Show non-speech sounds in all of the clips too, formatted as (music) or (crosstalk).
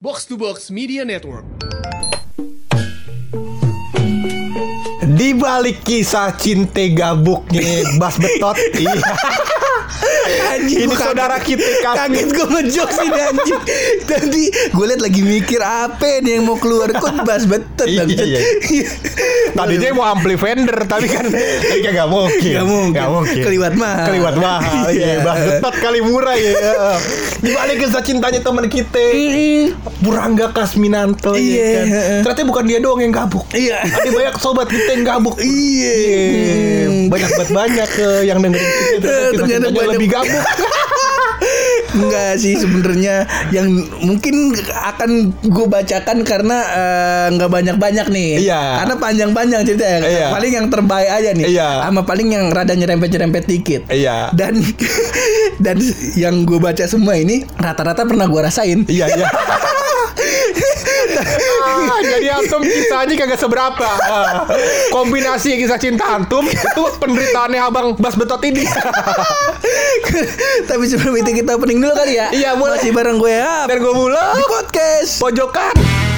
Box to Box Media Network. Di balik kisah cinta gabuknya Bas Betot (laughs) Iya Anjing Ini saudara kaget. kita kan Kaget gue ngejok sih anjing Tadi gue liat lagi mikir apa nih yang mau keluar Kok bahas betet Iya, iya. Tadinya mau ampli vendor Tapi kan Tapi gak mungkin Gak mungkin. Gak mungkin Keliwat mahal. Keliwat mahal Iya. Iya Bas Betot kali murah ya (laughs) Di balik kisah cintanya teman kita Purangga Kasminanto ya Iya. kan? Ternyata bukan dia doang yang gabuk Iya. Ada banyak sobat kita yang gabuk Iya. Banyak banget banyak eh, yang dengerin kita (laughs) ternyata banyak. Lebih gabuk (laughs) Enggak sih sebenarnya yang mungkin akan gue bacakan karena eh, nggak banyak-banyak nih. Iya. Karena panjang-panjang ceritanya. Iya. Paling yang terbaik aja nih. Iya. Sama paling yang rada nyerempet-nyerempet dikit. Iya Dan (laughs) dan yang gue baca semua ini rata-rata pernah gue rasain. Iya iya. (laughs) Ah, jadi antum kisahnya kagak seberapa. Ah, kombinasi kisah cinta antum itu penderitaannya abang Bas Betot ini. (laughs) Tapi sebelum itu kita opening dulu kali ya. Iya, boleh. Masih bareng gue ya. Dan gue mulai di podcast. pojokan.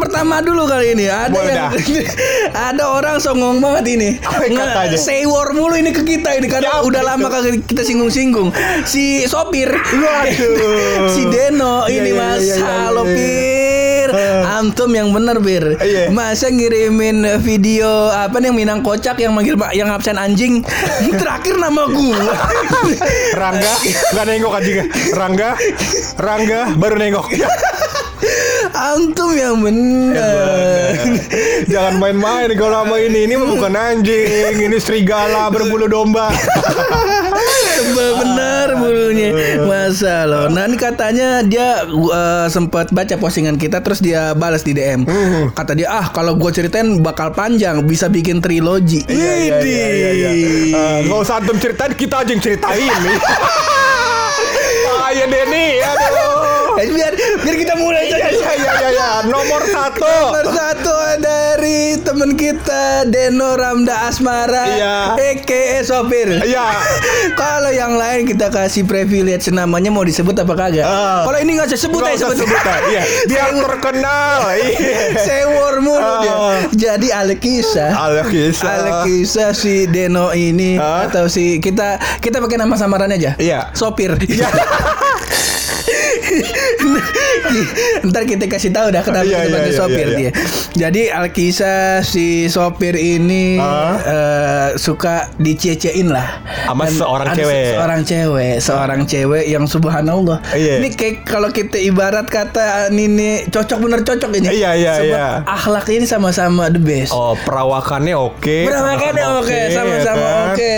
Pertama dulu kali ini ada Boleh yang (laughs) ada orang songong banget ini. Say war mulu ini ke kita ini karena Ya, udah betul. lama kagak kita singgung-singgung. Si sopir. Waduh. (laughs) si Deno Iya, ini iya, Mas. iya, iya, Halo. Pir. Eh. Antum yang bener Bir. Iya. Masa ngirimin video apa nih yang Minang kocak yang manggil yang absen anjing. (laughs) Terakhir nama gua. Rangga nggak nengok aja Rangga Rangga baru nengok. Antum yang bener. Jangan main-main kalau sama ini ini bukan anjing, ini serigala berbulu domba. Bener bulunya Masa loh Nah ini katanya dia uh, sempat baca postingan kita Terus dia balas di DM Kata dia ah kalau gue ceritain bakal panjang Bisa bikin trilogi Iya, iya, iya, iya, iya. Nggak usah antum ceritain, kita aja yang ceritain nih. (laughs) Bahaya Denny, aduh. Biar biar kita mulai Iya, saja iya, iya, iya, iya. Nomor satu. Nomor satu dari teman kita Deno Ramda Asmara Iya. EKE Sopir Iya. (laughs) Kalau yang lain kita kasih privilege namanya mau disebut apa kagak Ah. Kalau ini nggak usah sebut aja sebut sebutan, Iya, (laughs) biar terkenal. (laughs) Iya. Sewor mulu dia. Ah. Jadi Alkisah Alkisah. Alkisah si Deno ini Ah. atau si kita kita pakai nama samaran aja. Iya. Sopir. (laughs) Ntar kita kasih tahu dah kenapa iya, panggil iya, sopir iya, iya. dia. Jadi Alkisah si sopir ini Ah. eh, suka dicecein lah Sama seorang cewek. Seorang cewek, seorang cewek yang subhanallah. Iya. Ini kayak kalau kita ibarat kata ini cocok bener cocok ini. Iya, iya, Sebab iya. akhlak ini sama-sama the best. Oh, perawakannya oke. Perawakannya sama-sama oke, sama-sama ya kan? oke.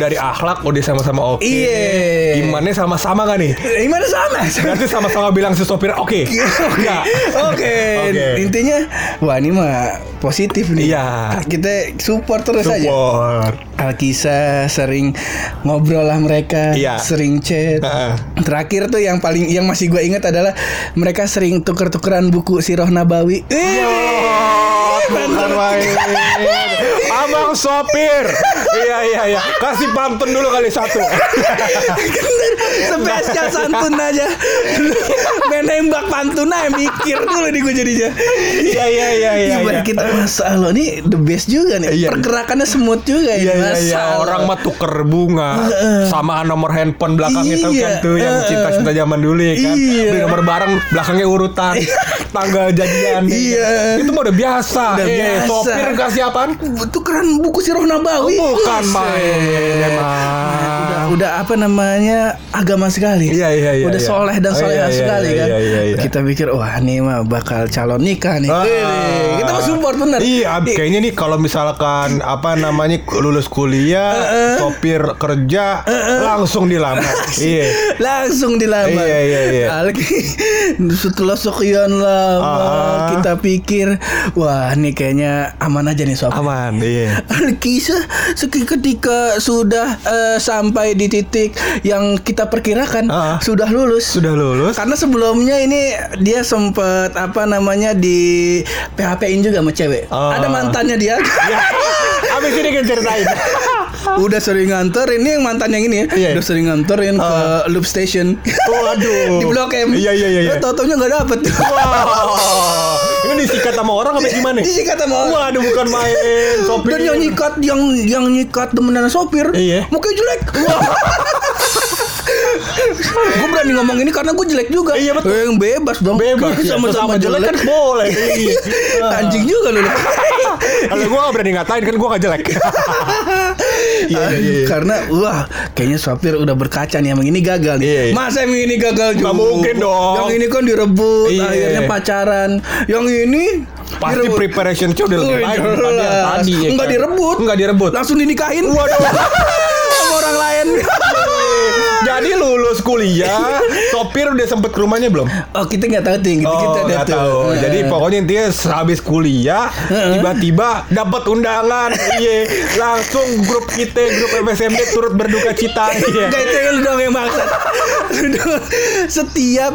Dari akhlak udah sama-sama oke. Iya. Imannya sama-sama kan nih? Gimana sama? Berarti sama-sama bilang si sopir oke. Oke, Oke. intinya wah ini mah positif nih. Iya. Kita support terus aja. Support. Alkisah sering ngobrol lah mereka, Iya. sering chat. Heeh. Terakhir tuh yang paling yang masih gue ingat adalah mereka sering tuker-tukeran buku Sirah Nabawi. Eh, Oh, bukan main. Abang sopir. Iya iya iya. Kasih pantun dulu kali satu. spesial santun aja. Main nembak pantun aja mikir dulu nih gue jadinya. Iya iya iya iya. Iya. kita masa lo nih the best juga nih. Iya. Pergerakannya smooth juga Iya iya Mas iya Allah. orang mah tuker bunga sama nomor handphone belakangnya tuh Iya, kan tuh yang cinta-cinta zaman dulu ya kan. iya. Beli nomor bareng belakangnya urutan tanggal jadian. Iya. Itu mah udah biasa. Udah Eh, biasa. Sopir kasih apaan? tukeran buku Sirah Nabawi. Bukan Buset. main emang. Udah, udah apa namanya agama sekali. Iya, iya, iya, Udah iya. soleh dan Oh, soleha iya, iya, sekali iya, kan. iya, iya, iya. Kita pikir wah ini mah bakal calon nikah nih. Ah. Kita mah support bener. Iya, kayaknya nih kalau misalkan apa namanya lulus kuliah, sopir kerja, langsung dilamar. (laughs) Iya. Langsung dilamar. Iya, iya, iya. Setelah (laughs) sekian lah lama kita pikir wah ini kayaknya aman aja nih sob. Aman, iya. Kisah seki- ketika sudah eh, sampai di titik yang kita perkirakan Ah. sudah lulus. Sudah lulus. Karena sebelumnya ini dia sempet apa namanya di PHP-in juga sama cewek. Oh. Ada mantannya dia. Ya. Abis ini kan ceritain. (laughs) udah sering nganter ini yang mantan yang ini ya. Iya. Udah sering nganterin ke Ah. loop station. Waduh. (laughs) di Blok M. Iya, iya, iya, iya. Eh, Tau-taunya nggak dapet. (laughs) Wah. Ini disikat sama orang apa gimana? Disikat sama orang. Waduh, bukan main. Sopir. Dan yang nyikat yang yang nyikat demenan sopir. Iya. Mukanya jelek. (laughs) gue berani ngomong ini karena gue jelek juga. Iya, betul. Yang bebas dong. Bebas. ya. Sama-sama jelek kan boleh. (laughs) Iya. Anjing juga lu. Kalau gue gak berani ngatain kan gue gak jelek. (laughs) Iya, iya, iya. Karena wah kayaknya sopir udah berkaca nih yang ini gagal nih. Iya, iya. Masa yang ini gagal juga? mungkin dong. Yang ini kan direbut, Iya. akhirnya pacaran. Yang ini Pasti direbut. preparation udah lebih baik daripada yang tadi ya Enggak kan? direbut. Enggak direbut. Langsung dinikahin. Waduh. (laughs) sama orang lain. Kuliah, sopir udah sempet ke rumahnya belum? Oh kita nggak tahu kita Oh, kita nggak tahu. Jadi pokoknya intinya habis kuliah, tiba-tiba dapat undangan, iya, langsung grup kita, grup MSMD turut berduka cita, (laughs) iya. Gak itu lu dong yang maksud. (laughs) Setiap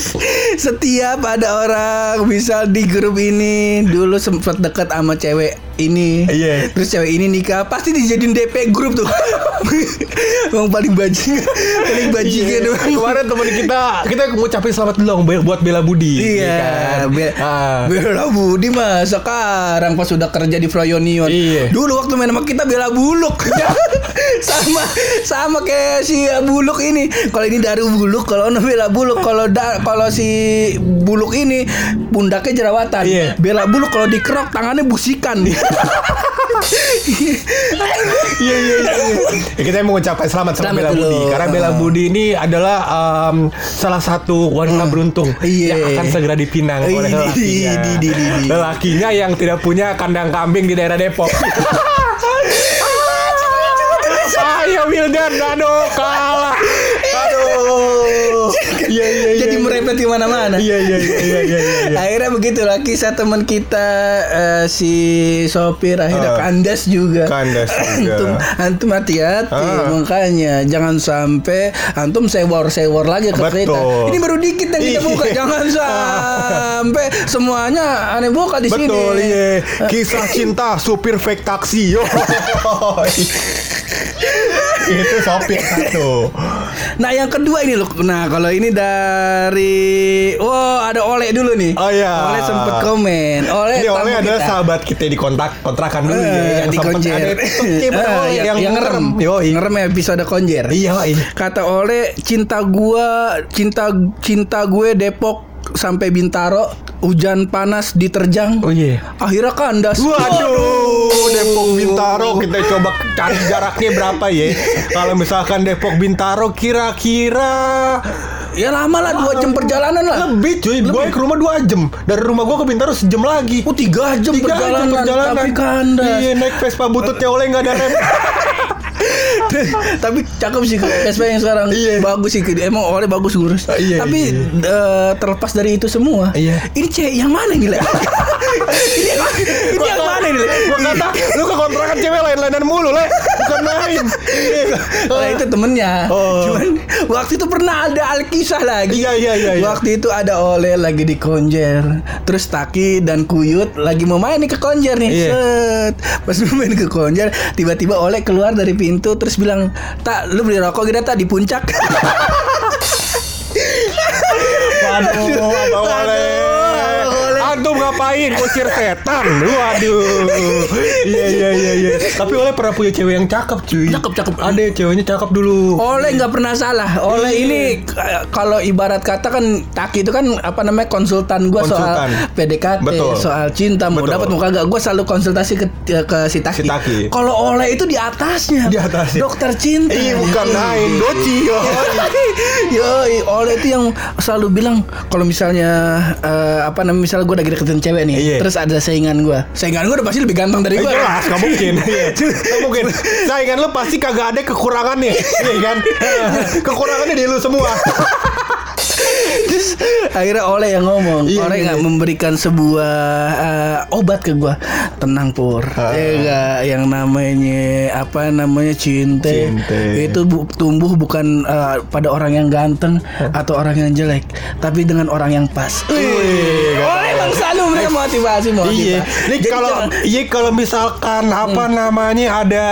(laughs) Setiap ada orang Misal di grup ini Dulu sempat deket sama cewek ini Iya. Terus cewek ini nikah Pasti dijadiin DP grup tuh (laughs) Emang paling bajingan Paling bajingan Iya. emang. Kemarin teman kita, kita ngucapin selamat dulu dong buat Bella Budi. Iya, kan? Be- Ah. Bella Budi mah sekarang pas sudah kerja di Froyonion. Iya. Dulu waktu main sama kita Bella Buluk. (laughs) sama sama kayak si Buluk ini. Kalau ini dari Buluk, kalau Bella Buluk, kalau kalau si Buluk ini pundaknya jerawatan. Iya. Bella Buluk kalau dikerok tangannya busikan. Iya iya iya. Ya, kita mau ucapkan selamat sama Bella. Budi karena Bella. Budi ini adalah salah satu wanita beruntung Iya. yang akan segera dipinang oleh lelakinya. Lelakinya yang tidak punya kandang kambing di daerah Depok. (laughs) Ayo Wildan, aduh kalah. Aduh. Iya iya iya. Merepet di mana-mana. Iya iya iya iya iya. iya. Akhirnya begitulah kisah teman kita eh, si sopir akhirnya Ah. kandas juga. Kandas juga. Antum antum hati-hati Ah. makanya jangan sampai antum sewor-sewor lagi ke Betul. kereta. Ini baru dikit yang kita Iya. buka. (laughs) Jangan sampai semuanya aneh buka di sini. Betul iya. Kisah cinta supir fake taksi. Yo. (laughs) (laughs) Itu sopir satu. Nah, yang kedua ini loh. Nah, kalau ini dari Wow, ada Oleh dulu nih. Oh, iya. Oleh sempet komen. Oleh Ini oleh adalah kita. sahabat kita di kontak kontrakan dulu Eh, ya, yang di konjer. ada- betul, Ah, yang, yang, yang ngerem. Yoi. Ngerem episode konjer. Iya, iya. Kata oleh cinta gua, cinta cinta gue Depok sampai Bintaro, hujan panas diterjang. Oh iya. Akhirnya kandas. Waduh, Depok Bintaro kita coba cari jaraknya berapa ya? Kalau misalkan Depok Bintaro kira-kira Ya lama lah dua jam perjalanan lah. lebih cuy. Gue ke rumah 2 jam. Dari rumah gue ke Bintaro sejam lagi. Oh tiga jam, Tiga perjalanan, jam perjalanan. tapi kandas. Iya, naik Vespa bututnya oleh nggak ada rem. Tapi cakep sih Vespa yang sekarang Iya. bagus sih emang oleh bagus ngurus Ah, iya, tapi iya. eh, terlepas dari itu semua Iya. ini cewek yang mana nih Le? ini yang, ini yang mana nih Le? Gue kata, lu ke kontrakan cewek lain-lainan mulu, le. Bukan main. Nah, itu temennya Oh. Cuman waktu itu pernah ada Alkisah lagi Iya, iya, iya, iya. Waktu itu ada Oleh lagi di konjer Terus Taki dan Kuyut lagi mau main nih ke konjer nih Iya. Set. Pas main ke konjer Tiba-tiba Oleh keluar dari pintu Terus bilang Tak lu beli rokok gitu tak di puncak (laughs) Waduh, abang oleh. Ngapain? Kusir setan. Waduh. Iya iya iya iya. Tapi oleh pernah punya cewek yang cakep cuy. Cakep, cakep. Ada ceweknya cakep dulu. Oleh nggak pernah salah. Oleh Iya. ini kalau ibarat kata kan Taki itu kan apa namanya konsultan gua Konsultan. soal PDKT, Betul. soal cinta mau dapat mau kagak. Gua selalu konsultasi ke ke si Taki. Si Taki. Kalau Oleh itu di atasnya. Di atasnya. Dokter cinta. Iya bukan lain, doci. yo. Yoi, Oleh itu yang selalu bilang kalau misalnya eh, apa namanya misalnya gue lagi deketin cewek nih, Iya. terus ada saingan gue, saingan gue udah pasti lebih ganteng dari Eh, gue. jelas, gak mungkin. (laughs) Iya. Gak mungkin. Saingan lu pasti kagak ada kekurangannya, iya kan? (laughs) Kekurangannya di lu semua. Terus (laughs) akhirnya oleh yang ngomong. Iya, oleh iya, nggak iya. memberikan sebuah eh, obat ke gua. Tenang pur. Ah. ya nggak? Yang namanya apa namanya cinta, Cinta. itu bu- tumbuh bukan eh, pada orang yang ganteng atau orang yang jelek tapi dengan orang yang pas. Wih, oleh bang selalu memberikan motivasi motivasi. Iya, ini kalau iya kalau misalkan apa namanya ada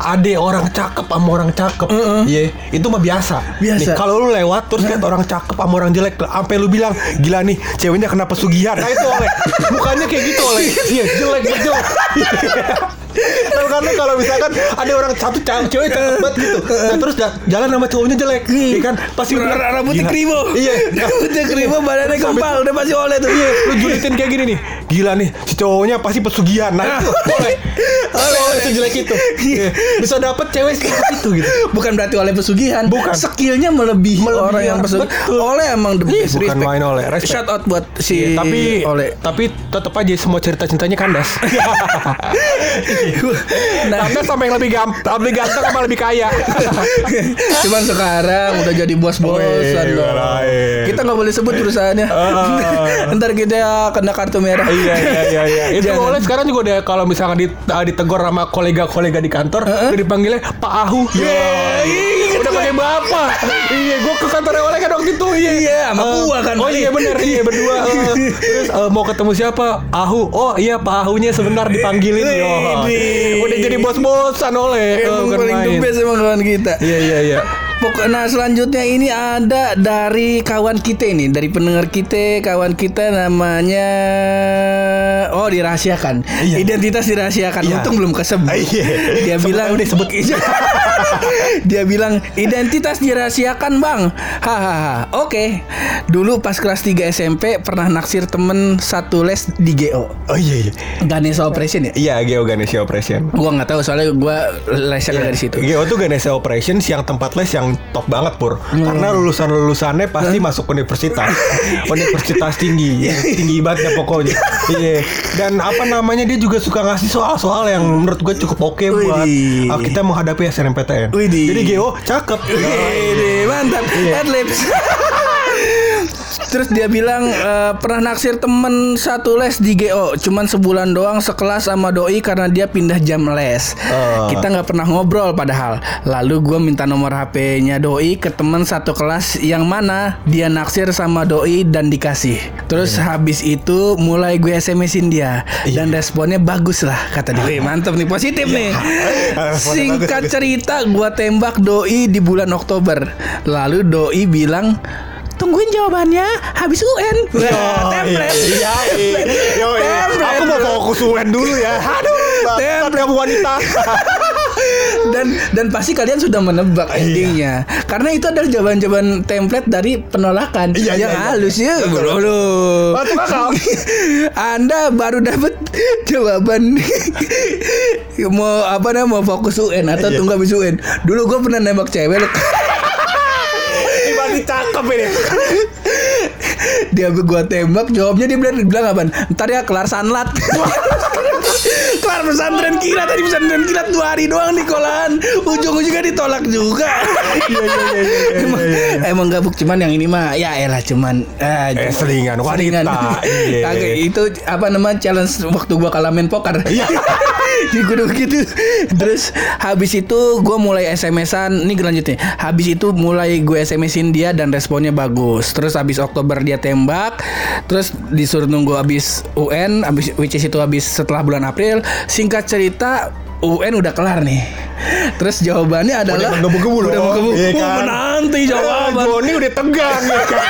ada orang cakep sama orang cakep, iya itu mah biasa. Biasa. Kalau lu lewat terus lihat orang cakep sama orang jelek, sampai lu bilang gila nih ceweknya kena pesugihan, nah itu oleh bukannya kayak gitu oleh, (laughs) iya jelek. Tahu kan lu kalau misalkan ada orang satu cewek cewek cakep banget gitu, nah terus ja- jalan sama cowoknya jelek, iya. Kan? Pasti bilang, rambutnya kribo Iya, (laughs) rambutnya kribo badannya gempal udah pasti oleh tuh. Iya, lu julitin kayak gini nih. Gila nih, si cowoknya pasti pesugihan. Nah, itu (laughs) oleh. Oleh, oleh sejelek itu. Iya. Bisa dapet cewek seperti itu gitu. Bukan berarti oleh pesugihan Bukan. Skillnya melebihi, Melebihi orang yang pesugihan. Oleh emang the Iya, best bukan respect. main oleh, respect. Shout out buat si Iya, tapi oleh tapi tetap aja semua cerita cintanya kandas. (laughs) Nah kandas sama yang lebih gampang, lebih ganteng sama lebih kaya. (laughs) Cuman sekarang udah jadi bos-bosan. Kita nggak boleh sebut perusahaannya Ah. Ntar kita kena kartu merah iya iya iya iya. (laughs) Itu Jangan. oleh sekarang juga udah kalau misalkan di, uh, ditegur sama kolega-kolega di kantor, udah dipanggilnya Pak Ahu. Iya, iya, udah pakai bapak. (laughs) iya, gua ke kantor oleh kan waktu itu. Iya, Iya, sama Eh, gua kan, Oh iya benar, iya (laughs) berdua. Eh, Terus eh, mau ketemu siapa? Ahu. Oh iya Pak Ahunya sebentar dipanggilin. Yo. Udah jadi bos-bosan oleh. Eh, Emang bukan paling the best emang kawan kita Iya iya iya. Pokok, nah selanjutnya ini ada dari kawan kita ini Dari pendengar kita Kawan kita namanya Oh dirahasiakan Iya. Identitas dirahasiakan Iya. Untung belum kesebut Iya. Dia Sebut bilang (laughs) aja deh, sebut. Dia bilang Identitas dirahasiakan bang Hahaha Oke Dulu pas kelas 3 SMP Pernah naksir temen satu les di GO Oh iya iya. Ganesha Operation ya Iya, Geo Ganesha Operation. Gua nggak tahu soalnya gua lesnya Iya. dari situ Geo tuh Ganesha Operations yang tempat les yang top banget pur. Karena lulusan lulusannya pasti masuk universitas, (laughs) universitas tinggi, tinggi banget ya pokoknya. Iya. Dan apa namanya dia juga suka ngasih soal-soal yang menurut gue cukup oke buat Widih. uh, kita menghadapi SNMPTN. Widih. Jadi Geo cakep. Ini mantap Iya. Adlibs (laughs) Terus dia bilang eh, pernah naksir temen satu les di GO, cuman sebulan doang sekelas sama doi karena dia pindah jam les. Oh. Kita nggak pernah ngobrol padahal. Lalu gue minta nomor HP-nya doi ke temen satu kelas yang mana dia naksir sama doi dan dikasih. Terus habis itu mulai gue SMS-in dia dan responnya bagus lah kata dia. Wih, mantep nih positif nih. (laughs) Responnya Singkat cerita gua tembak doi di bulan Oktober. Lalu doi bilang Tungguin jawabannya habis UN. (laughs) Wah, Oh, template. Iya, iya. Yo, iya. Aku mau fokus UN dulu ya. Aduh, Template. kamu wanita. (laughs) dan dan pasti kalian sudah menebak Iya. endingnya. Karena itu adalah jawaban-jawaban template dari penolakan Iya, yang iya, iya. halus ya. Betul. Bro, lo. (laughs) Anda baru dapat jawaban mau apa namanya mau fokus UN atau Iya. tunggu habis UN. Dulu gue pernah nembak cewek Masih cakep ini. Dia gua tembak jawabnya dia bilang bilang apa ntar ya kelar sanlat (laughs) kelar pesantren kilat tadi pesantren kilat dua hari doang di kolan ujung-ujungnya ditolak juga. (laughs) Iya, iya, iya, iya, iya, emang, iya. emang gabuk cuman yang ini mah ya elah cuman ah, Eh, cuman- selingan wanita. Iya. (laughs) Itu apa namanya challenge waktu gua kalah main poker. Iya. di gunung gitu terus habis itu gua mulai SMS-an ini lanjutnya habis itu mulai gue SMS-in dia dan responnya bagus. Terus habis Oktober dia tembak terus disuruh nunggu habis UN habis which is itu habis setelah bulan April singkat cerita UN udah kelar nih terus jawabannya adalah menggebu-gebu loh. udah menggebu Iya Oh, kan? menanti jawaban Joni udah tegang ya kan.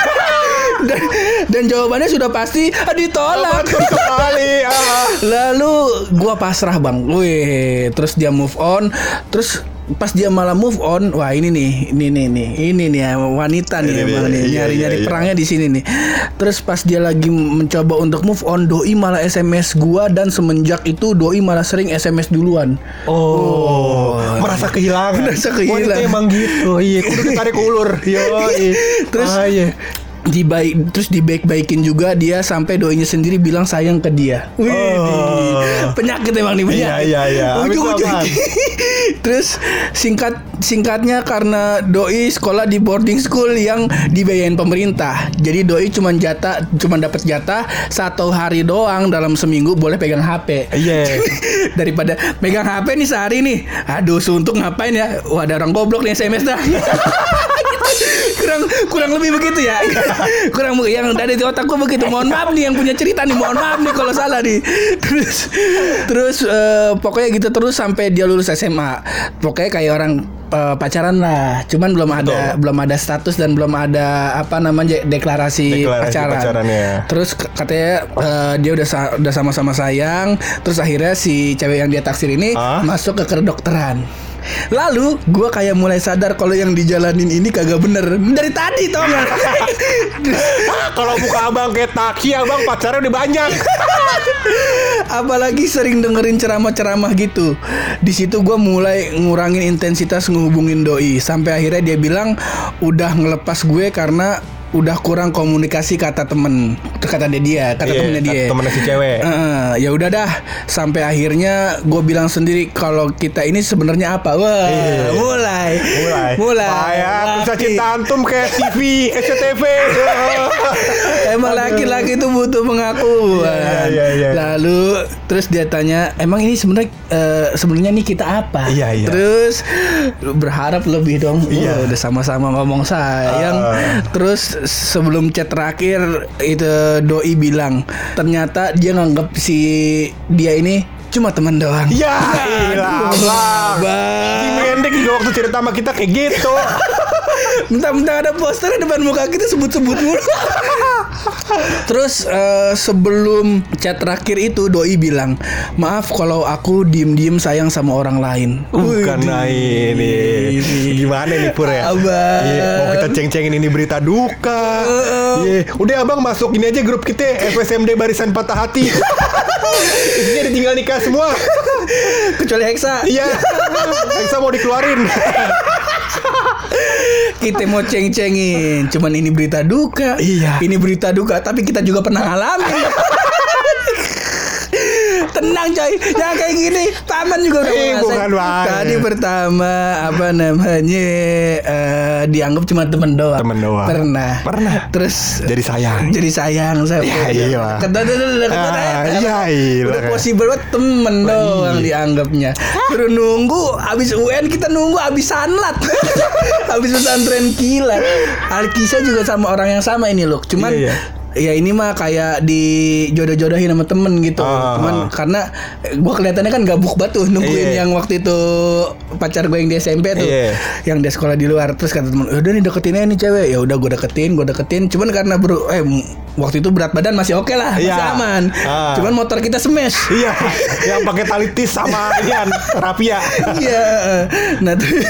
(laughs) dan, dan jawabannya sudah pasti ah, ditolak sekali. (laughs) ah. Lalu gua pasrah bang, wih, terus dia move on, terus pas dia malah move on, wah ini nih, ini nih, nih, ini nih ya, wanita nih Ini emang nih, iya, nyari-nyari iya, iya. perangnya di sini nih. Terus pas dia lagi mencoba untuk move on, doi malah SMS gua dan semenjak itu doi malah sering SMS duluan. Oh, merasa kehilangan. Merasa kehilangan. Wanita emang gitu. Iya, kudu (laughs) ditarik ulur. Yo, iya. Terus ah, iya. dibaik terus dibaik-baikin juga dia sampai doinya sendiri bilang sayang ke dia. Wih, Oh. penyakit emang nih penyakit. Iya, iya, iya. Ujung-ujung? (laughs) Terus singkat singkatnya karena doi sekolah di boarding school yang dibayarin pemerintah. Jadi doi cuma jatah cuma dapat jatah satu hari doang dalam seminggu boleh pegang HP. Iya. (laughs) Daripada pegang HP nih sehari nih. Aduh, suntuk ngapain ya? Wah, ada orang goblok nih SMS dah. (laughs) kurang kurang lebih begitu ya (laughs) kurang yang dari di otakku begitu mohon maaf nih yang punya cerita nih mohon maaf nih kalau salah nih terus terus eh, pokoknya gitu terus sampai dia lulus SMA pokoknya kayak orang eh, pacaran lah. Cuman belum ada belum ada status dan belum ada apa namanya deklarasi, Deklarasi pacaran. pacarannya. terus katanya eh, dia udah sa- udah sama-sama sayang. Terus akhirnya si cewek yang dia taksir ini Ah? masuk ke kedokteran Lalu gue kayak mulai sadar kalau yang dijalanin ini kagak bener dari tadi tau gak? (laughs) Kalau muka abang kayak taki abang pacarnya udah banyak. (laughs) Apalagi sering dengerin ceramah-ceramah gitu. Di situ gue mulai ngurangin intensitas ngehubungin doi sampai akhirnya dia bilang udah ngelepas gue karena udah kurang komunikasi kata temen kata dia dia kata Iya, temennya dia temennya si cewek. Heeh, ya udah dah sampai akhirnya gue bilang sendiri kalau kita ini sebenarnya apa wah Iya. mulai Mulai. mulai Kayak bisa cinta antum kayak TV, SCTV. (laughs) Emang laki-laki itu butuh pengakuan. Iya, iya, iya. Lalu terus dia tanya, emang ini sebenarnya eh, sebenarnya nih kita apa? Iya, iya. Terus berharap lebih dong. Iya. Wah, udah sama-sama ngomong sayang. Ah. Terus sebelum chat terakhir itu doi bilang, ternyata dia nganggap si dia ini cuma teman doang. Ya, ilah, (laughs) bang. Bang. Hendrix juga waktu cerita sama kita kayak gitu. (laughs) Mentang-mentang ada poster depan muka kita sebut-sebut mulu. (laughs) Terus eh, sebelum chat terakhir itu doi bilang, "Maaf kalau aku diem-diem sayang sama orang lain." Bukan nah ini. Gimana nih Pur ya? Abang. Iya, mau kita ceng-cengin ini berita duka. Iya, udah abang masuk ini aja grup kita FSMD Barisan Patah Hati. (laughs) Isinya ditinggal nikah semua. Kecuali Hexa. Iya. (laughs) Bisa mau dikeluarin. Kita mau ceng-cengin. Cuman ini berita duka. Iya. Ini berita duka, tapi kita juga pernah ngalamin. (laughs) Tenang coy, yang kayak gini Taman juga udah Eh, bukan, Bang. Tadi pertama apa namanya eh, dianggap cuma temen doang. Temen doang. Pernah. Pernah. Terus Jadi sayang. (laughs) jadi sayang saya. Ya, iya. Kata kata kata iya, iya. Udah possible banget temen doang Iya. dianggapnya. Suruh nunggu habis UN kita nunggu habis sanlat. (laughs) habis pesantren kilat. Alkisa juga sama orang yang sama ini loh. Cuman Iya, iya. Ya ini mah kayak di jodoh-jodohin sama temen gitu. Ah. Cuman karena gue kelihatannya kan gabuk batu nungguin Iya. yang waktu itu pacar gue yang di SMP tuh, Iya. yang dia sekolah di luar. Terus kata temen, udah nih deketin aja nih cewek. Ya udah gue deketin, gue deketin. Cuman karena bro, eh waktu itu berat badan masih oke lah, masih Iya. aman. Ah. Cuman motor kita smash. Iya, yang pakai tali tis sama Ian Rapia. Iya. Nah, terus,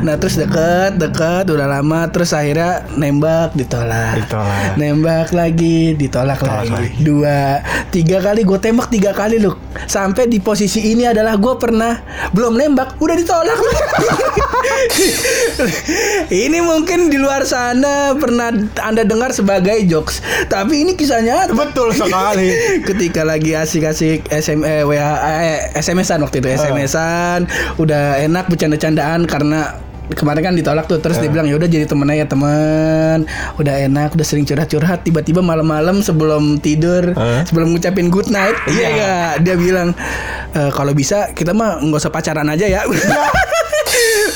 nah terus deket, deket, udah lama. Terus akhirnya nembak, ditolak. Ditolak. Nembak lagi, ditolak Tolak lagi. lagi. Dua, tiga kali gue tembak tiga kali loh. Sampai di posisi ini adalah gue pernah belum nembak, udah ditolak. (laughs) ini mungkin di luar sana pernah anda dengar sebagai jokes, tapi ini kisahnya Betul sekali. (laughs) ketika lagi asik-asik SM eh, WA eh, SMS-an waktu itu SMS-an udah enak bercanda-candaan karena kemarin kan ditolak tuh terus dia bilang ya udah jadi temen aja temen udah enak udah sering curhat-curhat tiba-tiba malam-malam sebelum tidur Hah? sebelum ngucapin good night iya Iya. nggak? dia bilang "Eh, kalau bisa kita mah nggak usah pacaran aja ya (laughs)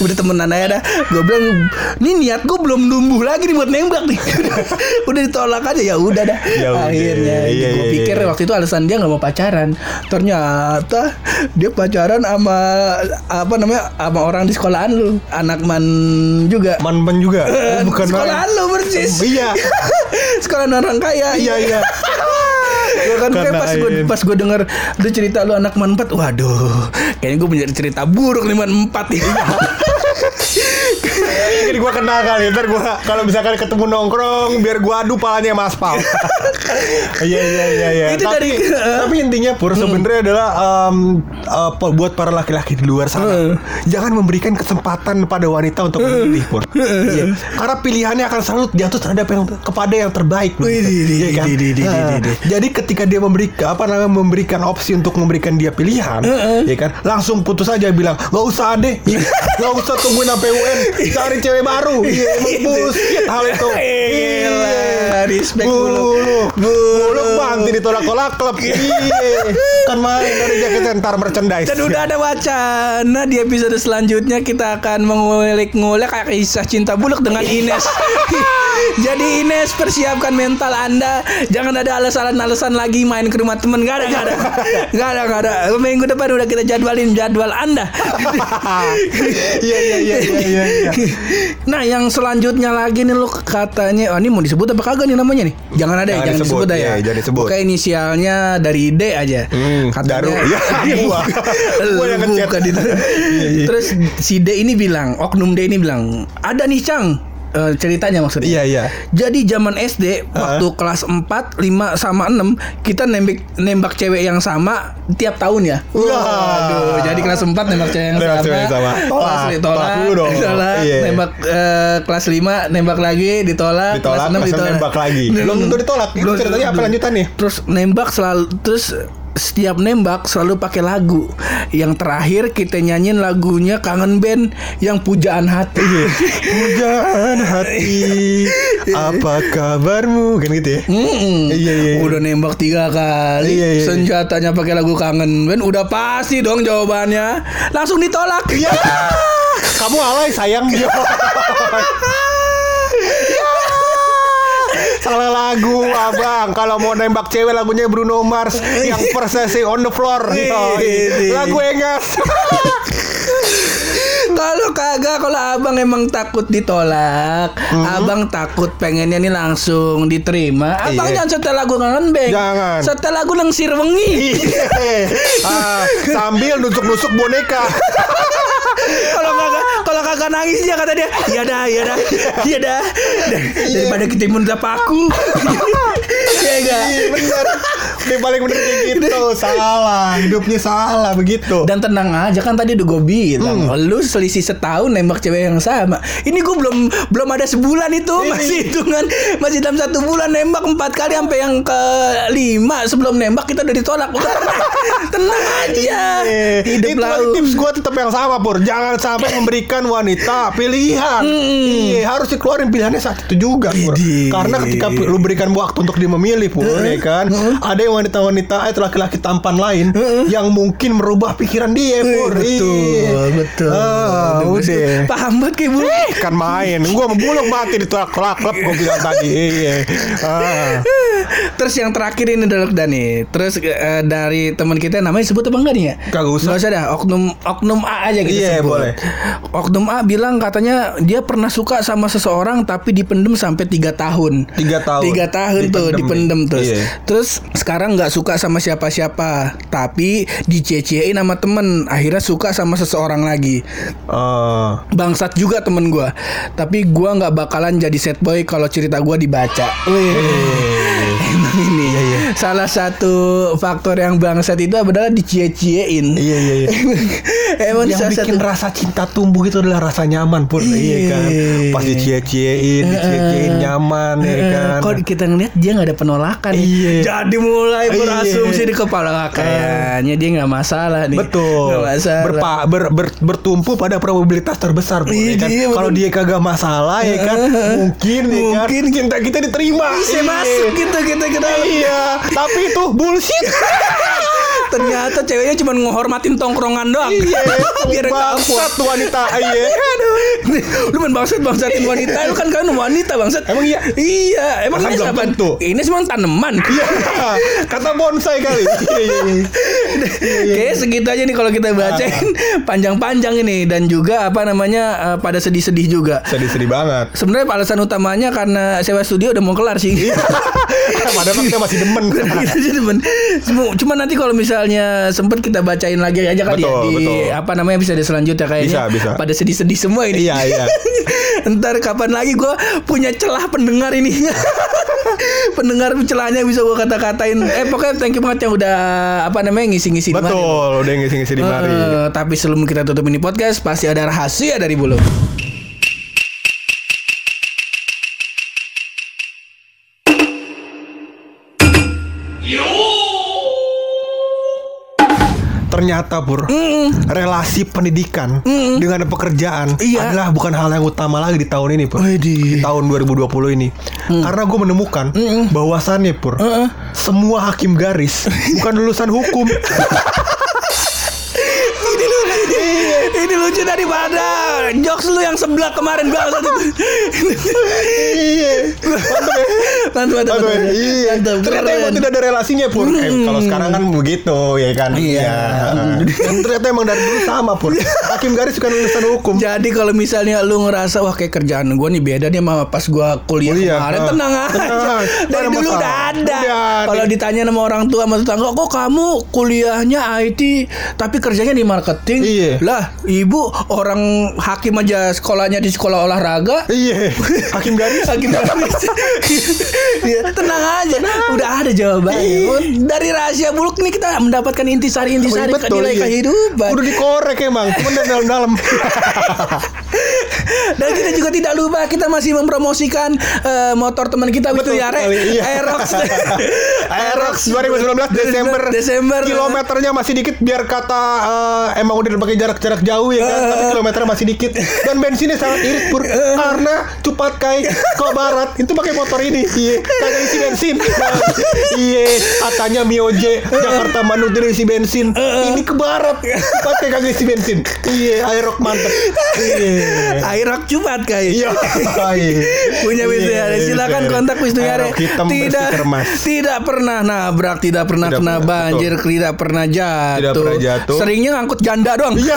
udah temenan aja dah. Gue bilang ini niat gue belum numbuh lagi nih buat nembak nih. (laughs) Udah ditolak aja ya udah dah. Ya akhirnya iya, gue iya, pikir iya. waktu itu alasan dia nggak mau pacaran. Ternyata dia pacaran sama apa namanya sama orang di sekolahan lu. Anak man juga. Man-man juga. Oh, bukan sekolahan lu persis. Iya. (laughs) sekolahan orang kaya. Iya, iya. (laughs) Gue kan kayak pas gue pas gue denger lu cerita lu anak man 4 waduh kayaknya gue punya cerita buruk nih man 4 nih (laughs) Mungkin gue kenal kali Ntar gue Kalau misalkan ketemu nongkrong Biar gue adu palanya sama aspal. (laughs) Iya iya iya iya. Itu tapi, dari- tapi intinya Pur sebenarnya adalah eh, po- Buat para laki-laki di luar sana Jangan memberikan kesempatan pada wanita Untuk memilih Pur. Iya. Karena pilihannya akan selalu jatuh terhadap yang Kepada yang terbaik Iya. Jadi ketika dia memberikan Apa namanya Memberikan opsi untuk memberikan dia pilihan Ya kan? Langsung putus aja bilang Gak usah deh Gak usah tungguin sampai UN (laughs) Cari cewek baru. (laughs) Iya bullshit. Hal itu. Gila, respect Bulu Buluk. Bulu Nanti ditolak-tolak klub. Iya. Kan main dari jaketnya ntar merchandise. Dan udah ada wacana di episode selanjutnya kita akan mengulik-ngulik kayak kisah cinta buluk dengan Ines. (laughs) Jadi Ines persiapkan mental Anda, jangan ada alasan-alasan lagi main ke rumah temen. Gak ada, gak ada, gak ada, gak ada. Minggu depan udah kita jadwalin jadwal Anda. (laughs) Iya iya iya iya iya iya. Nah yang selanjutnya lagi nih lo katanya, oh ini mau disebut apa kagak nih namanya nih? Jangan ada ya, Jangan jangan disebut, ya. iya, jangan disebut. Oke inisialnya dari D aja. Hmm, Daru. (laughs) Ya, gua. (laughs) Gua yang bukan (laughs) itu. Terus si D ini bilang, oknum D ini bilang, ada nih Cang. Eh, ceritanya maksudnya. Iya iya Jadi zaman SD waktu kelas 4, 5 sama 6 kita nembak nembak cewek yang sama tiap tahun ya. Waduh, jadi kelas 4 nembak cewek yang Nembak sama. cewek sama. Tolak. Kelas tolak, Tolak ditolak, Iya. nembak eh, kelas 5 nembak lagi ditolak, Ditolak kelas 6 Kelas ditolak. nembak lagi Belum tentu ditolak Itu ceritanya apa belum. lanjutannya Terus nembak selalu terus setiap nembak selalu pakai lagu. Yang terakhir kita nyanyiin lagunya Kangen Band yang pujaan hati. Pujaan hati (laughs) Apa kabarmu Kan gitu ya Mm-mm. Iya, iya, iya. Udah nembak tiga kali. Iya, iya. Senjatanya pakai lagu kangen band. Udah pasti dong jawabannya. Langsung ditolak. Iya (laughs) Kamu alay sayang Ya. (laughs) Salah lagu abang Kalau mau nembak cewek lagunya Bruno Mars Yang persesi on the floor Yoi. Lagu engas Kalau kagak, kalau abang emang takut ditolak, abang takut pengennya nih langsung diterima. Abang Iya. jangan setel lagu band. Jangan. Setel lagu lengsir wengi. ah, Sambil nusuk-nusuk boneka (laughs) kalau kagak, kalau kagak nangis dia kata dia, iya dah, iya dah, iya dah. Dar- Daripada kita minta paku. Iya enggak? Iya bener. Dia paling bener kayak gitu. Salah Hidupnya salah begitu. Dan tenang aja kan tadi udah gue bilang Lu selisih setahun nembak cewek yang sama. Ini gue belum belum ada sebulan itu. Masih hitungan Masih dalam satu bulan nembak empat kali Sampai yang ke lima Sebelum nembak kita udah ditolak. Udah tenang, (laughs) tenang aja. Iya. Hidup Itu lau tips gue tetap yang sama Pur. Jangan sampai memberikan wanita pilihan. Iya harus dikeluarin pilihannya saat itu juga Pur. Karena ketika lu berikan waktu untuk dia memilih Pur ya kan Ada yang wanita-wanita Itu laki-laki tampan lain Yang mungkin merubah pikiran dia Pur Betul. Betul Aduh, udah Paham banget kayak bulu Kan main Gue membuluk mati di tolak klub Gue bilang tadi Iya ah. Terus yang terakhir ini adalah Dani. Terus eh, dari teman kita namanya sebut apa enggak nih ya? Kagak usah. Nggak usah dah. Oknum oknum A aja kita Iya, sebut. boleh. Oknum A bilang katanya dia pernah suka sama seseorang tapi dipendem sampai tiga tahun. Tiga tahun. Tiga tahun tuh Dipendem dipendem nih. terus. Iya. Terus sekarang nggak suka sama siapa-siapa tapi dicecein sama temen. Akhirnya suka sama seseorang lagi. Ah. Bangsat juga temen gua Tapi gua nggak bakalan jadi set boy kalau cerita gua dibaca. Wih. (laughs) Emang ini salah satu faktor yang bangsat itu adalah dicie-ciein. Iya iya iya (laughs) Emang yang bikin satu rasa cinta tumbuh itu adalah rasa nyaman pur iya Iya. kan pas dicie-ciein dicie-ciein nyaman ya kan Kok kita ngeliat dia nggak ada penolakan. Iya. Jadi mulai Iya. berasumsi di kepala kayaknya dia nggak masalah nih. betul Nggak masalah. Berpa- ber- ber- bertumpu pada probabilitas terbesar Pur, Iya, ya kan? iya, kalau dia kagak masalah ya kan mungkin ya kan Mungkin. cinta kita diterima Bisa Iya. masuk gitu kita ke dalam. Iya tapi itu bullshit Ternyata ceweknya cuma menghormatin tongkrongan doang. iya (laughs) Biar bangsat wanita (laughs) iya Aduh, lu main bangsat bangsatin wanita, lu kan kan wanita bangsat. Emang iya? Iya, emang ini belum apa? tentu. Ini semua tanaman. (laughs) Iya, kata bonsai kali. Iya, iya, iya. Kayaknya segitu aja nih kalau kita bacain panjang-panjang ini dan juga apa namanya eh, pada sedih-sedih juga. Sedih-sedih banget. Sebenarnya alasan utamanya karena sewa studio udah mau kelar sih. Padahal kan kita masih demen. Kita demen. Cuma- Cuma nanti kalau misalkan misalnya sempet kita bacain lagi aja kali ya Betul, di betul. apa namanya bisa di selanjutnya kayaknya. Bisa, bisa. Pada sedih-sedih semua ini. Iya, iya. (laughs) Ntar kapan lagi gue punya celah pendengar ini. (laughs) pendengar celahnya bisa gue kata-katain. Eh pokoknya thank you banget yang udah apa namanya ngisi-ngisi di mari. Betul, udah ngisi-ngisi di mari. Eh, tapi sebelum kita tutup ini podcast pasti ada rahasia dari bulu. Ternyata Pur, relasi pendidikan dengan pekerjaan Iya. adalah bukan hal yang utama lagi di tahun ini Pur. Widih. Di tahun 2020 ini. Karena gue menemukan bahwasannya Pur, semua hakim garis (laughs) bukan lulusan hukum. (laughs) ini lu ini lucu daripada jokes lu yang sebelah kemarin banget (laughs) Iya. Mantap mantap mantap iya. Ternyata emang tidak ada relasinya pur. Eh, kalau sekarang kan begitu ya kan. Iya. Dan ternyata emang dari dulu sama pur. (laughs) Hakim garis bukan lulusan hukum. Jadi kalau misalnya lu ngerasa wah kayak kerjaan gue nih beda nih sama pas gue kuliah, Kuliah, kemarin ah. tenang (laughs) aja. Dari ada dulu masalah. udah ada. Udah ada. Kalau ditanya sama orang tua sama tetangga, kok kamu kuliahnya IT tapi kerjanya di marketing? Iya. Lah, ibu orang hakim aja sekolahnya di sekolah olahraga. Iya. Hakim garis. (laughs) Hakim garis. Iya, tenang aja. Udah ada jawabannya. Dari rahasia buluk nih kita mendapatkan intisari-intisari Betul, nilai iya. kehidupan. Udah dikorek emang, cuman dari dalam-dalam. (laughs) Dan kita juga tidak lupa kita masih mempromosikan eh, motor teman kita Betul Yare sekali, iya. (laughs) Aerox. Aerox 2019 Desember. Desember. Kilometernya masih dikit biar kata eh, emang udah pakai jarak-jarak jauh ya kan, tapi (laughs) kilometernya masih dikit. Dan bensinnya sangat irit pur (laughs) karena cepat kai ke barat itu pakai motor ini. Iya, kagak isi bensin. (laughs) Iya, katanya Mio J Jakarta Bandung tidak isi bensin. Ini ke barat pakai kagak isi bensin. Iya, Aerox mantep. Iya. Aerox cepat kayak. Iya. Punya Wisnu Iya, Yare. iya, Silakan iya. kontak Wisnu Yare. Tidak tidak pernah nabrak, tidak pernah Tidak kena pernah, banjir, tidak pernah jatuh. Tidak pernah jatuh. Seringnya ngangkut janda doang. Iya.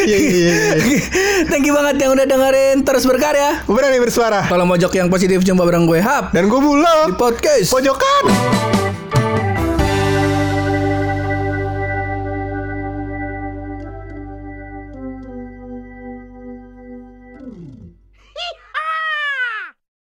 Iya, iya, iya. Thank you banget yang udah dengerin terus berkarya. Berani bersuara. Kalau mojok yang positif coba bareng gue Hap Dan gue bulog. di podcast. Pojokan.